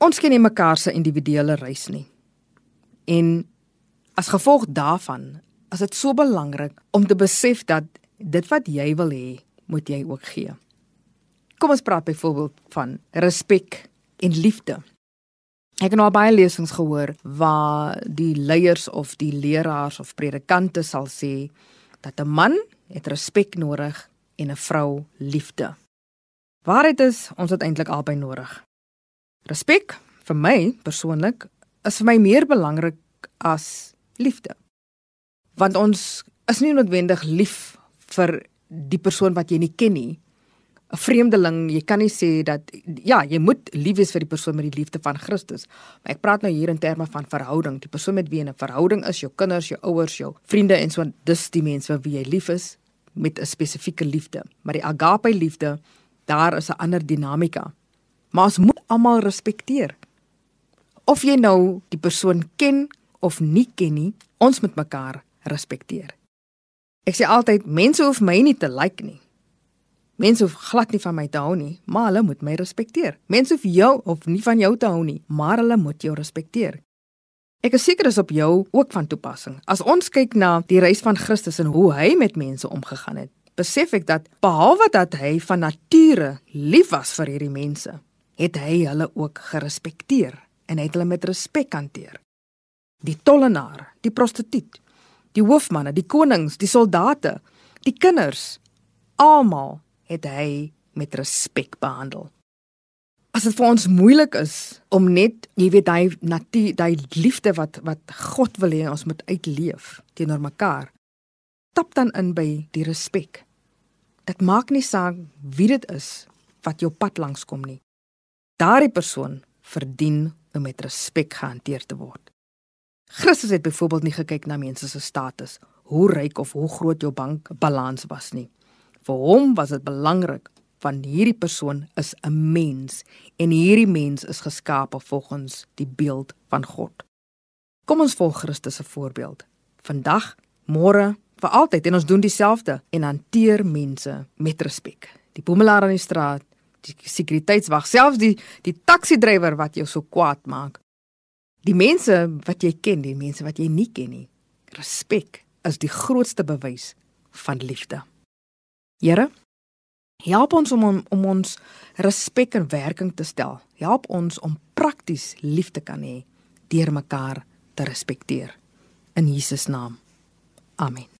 Ons ken nie mekaar se individuele reis nie. En as gevolg daarvan is dit so belangrik om te besef dat dit wat jy wil hê, moet jy ook gee. Kom ons praat byvoorbeeld van respek en liefde. Ek het nou baie lesings gehoor waar die leiers of die leraars of predikante sal sê dat 'n man het respek nodig en 'n vrou liefde. Waarheid is ons het eintlik albei nodig. Respek vir my persoonlik is vir my meer belangrik as liefde. Want ons is nie noodwendig lief vir die persoon wat jy nie ken nie, 'n vreemdeling, jy kan nie sê dat ja, jy moet lief wees vir die persoon met die liefde van Christus. Maar ek praat nou hier in terme van verhouding. Die persoon met wie jy 'n verhouding is, jou kinders, jou ouers, jou vriende en so dis die mense vir wie jy lief is met 'n spesifieke liefde. Maar die agape liefde, daar is 'n ander dinamika. Maar ons moet almal respekteer. Of jy nou die persoon ken of nie ken nie, ons moet mekaar respekteer. Ek sê altyd mense hoef my nie te like nie. Mense hoef glad nie van my te hou nie, maar hulle moet my respekteer. Mense hoef jou of nie van jou te hou nie, maar hulle moet jou respekteer. Ek is seker dis op jou ook van toepassing. As ons kyk na die reis van Christus en hoe hy met mense omgegaan het, besef ek dat behalwe dat hy van nature lief was vir hierdie mense, het hy hulle ook gerespekteer en het hulle met respek hanteer. Die tollenaar, die prostituut, die hoofmanne, die konings, die soldate, die kinders, almal het hy met respek behandel. As dit vir ons moeilik is om net, jy weet, daai natuur, daai liefde wat wat God wil hê ons moet uitleef teenoor mekaar, tap dan in by die respek. Dit maak nie saak wie dit is wat jou pad langs kom nie. Daardie persoon verdien om met respek gehanteer te word. Christus het byvoorbeeld nie gekyk na mense se status, hoe ryk of hoe groot jou bankbalans was nie. Vir hom was dit belangrik want hierdie persoon is 'n mens en hierdie mens is geskape volgens die beeld van God. Kom ons volg Christus se voorbeeld. Vandag, môre, vir altyd en ons doen dieselfde en hanteer mense met respek. Die boemelaar aan die straat, die sekuriteitswag, selfs die die taxi-drywer wat jou so kwaad maak. Die mense wat jy ken, die mense wat jy nie ken nie. Respek is die grootste bewys van liefde. Here, help ons om om ons respek in werking te stel. Help ons om prakties lief te kan hê deur mekaar te respekteer. In Jesus naam. Amen.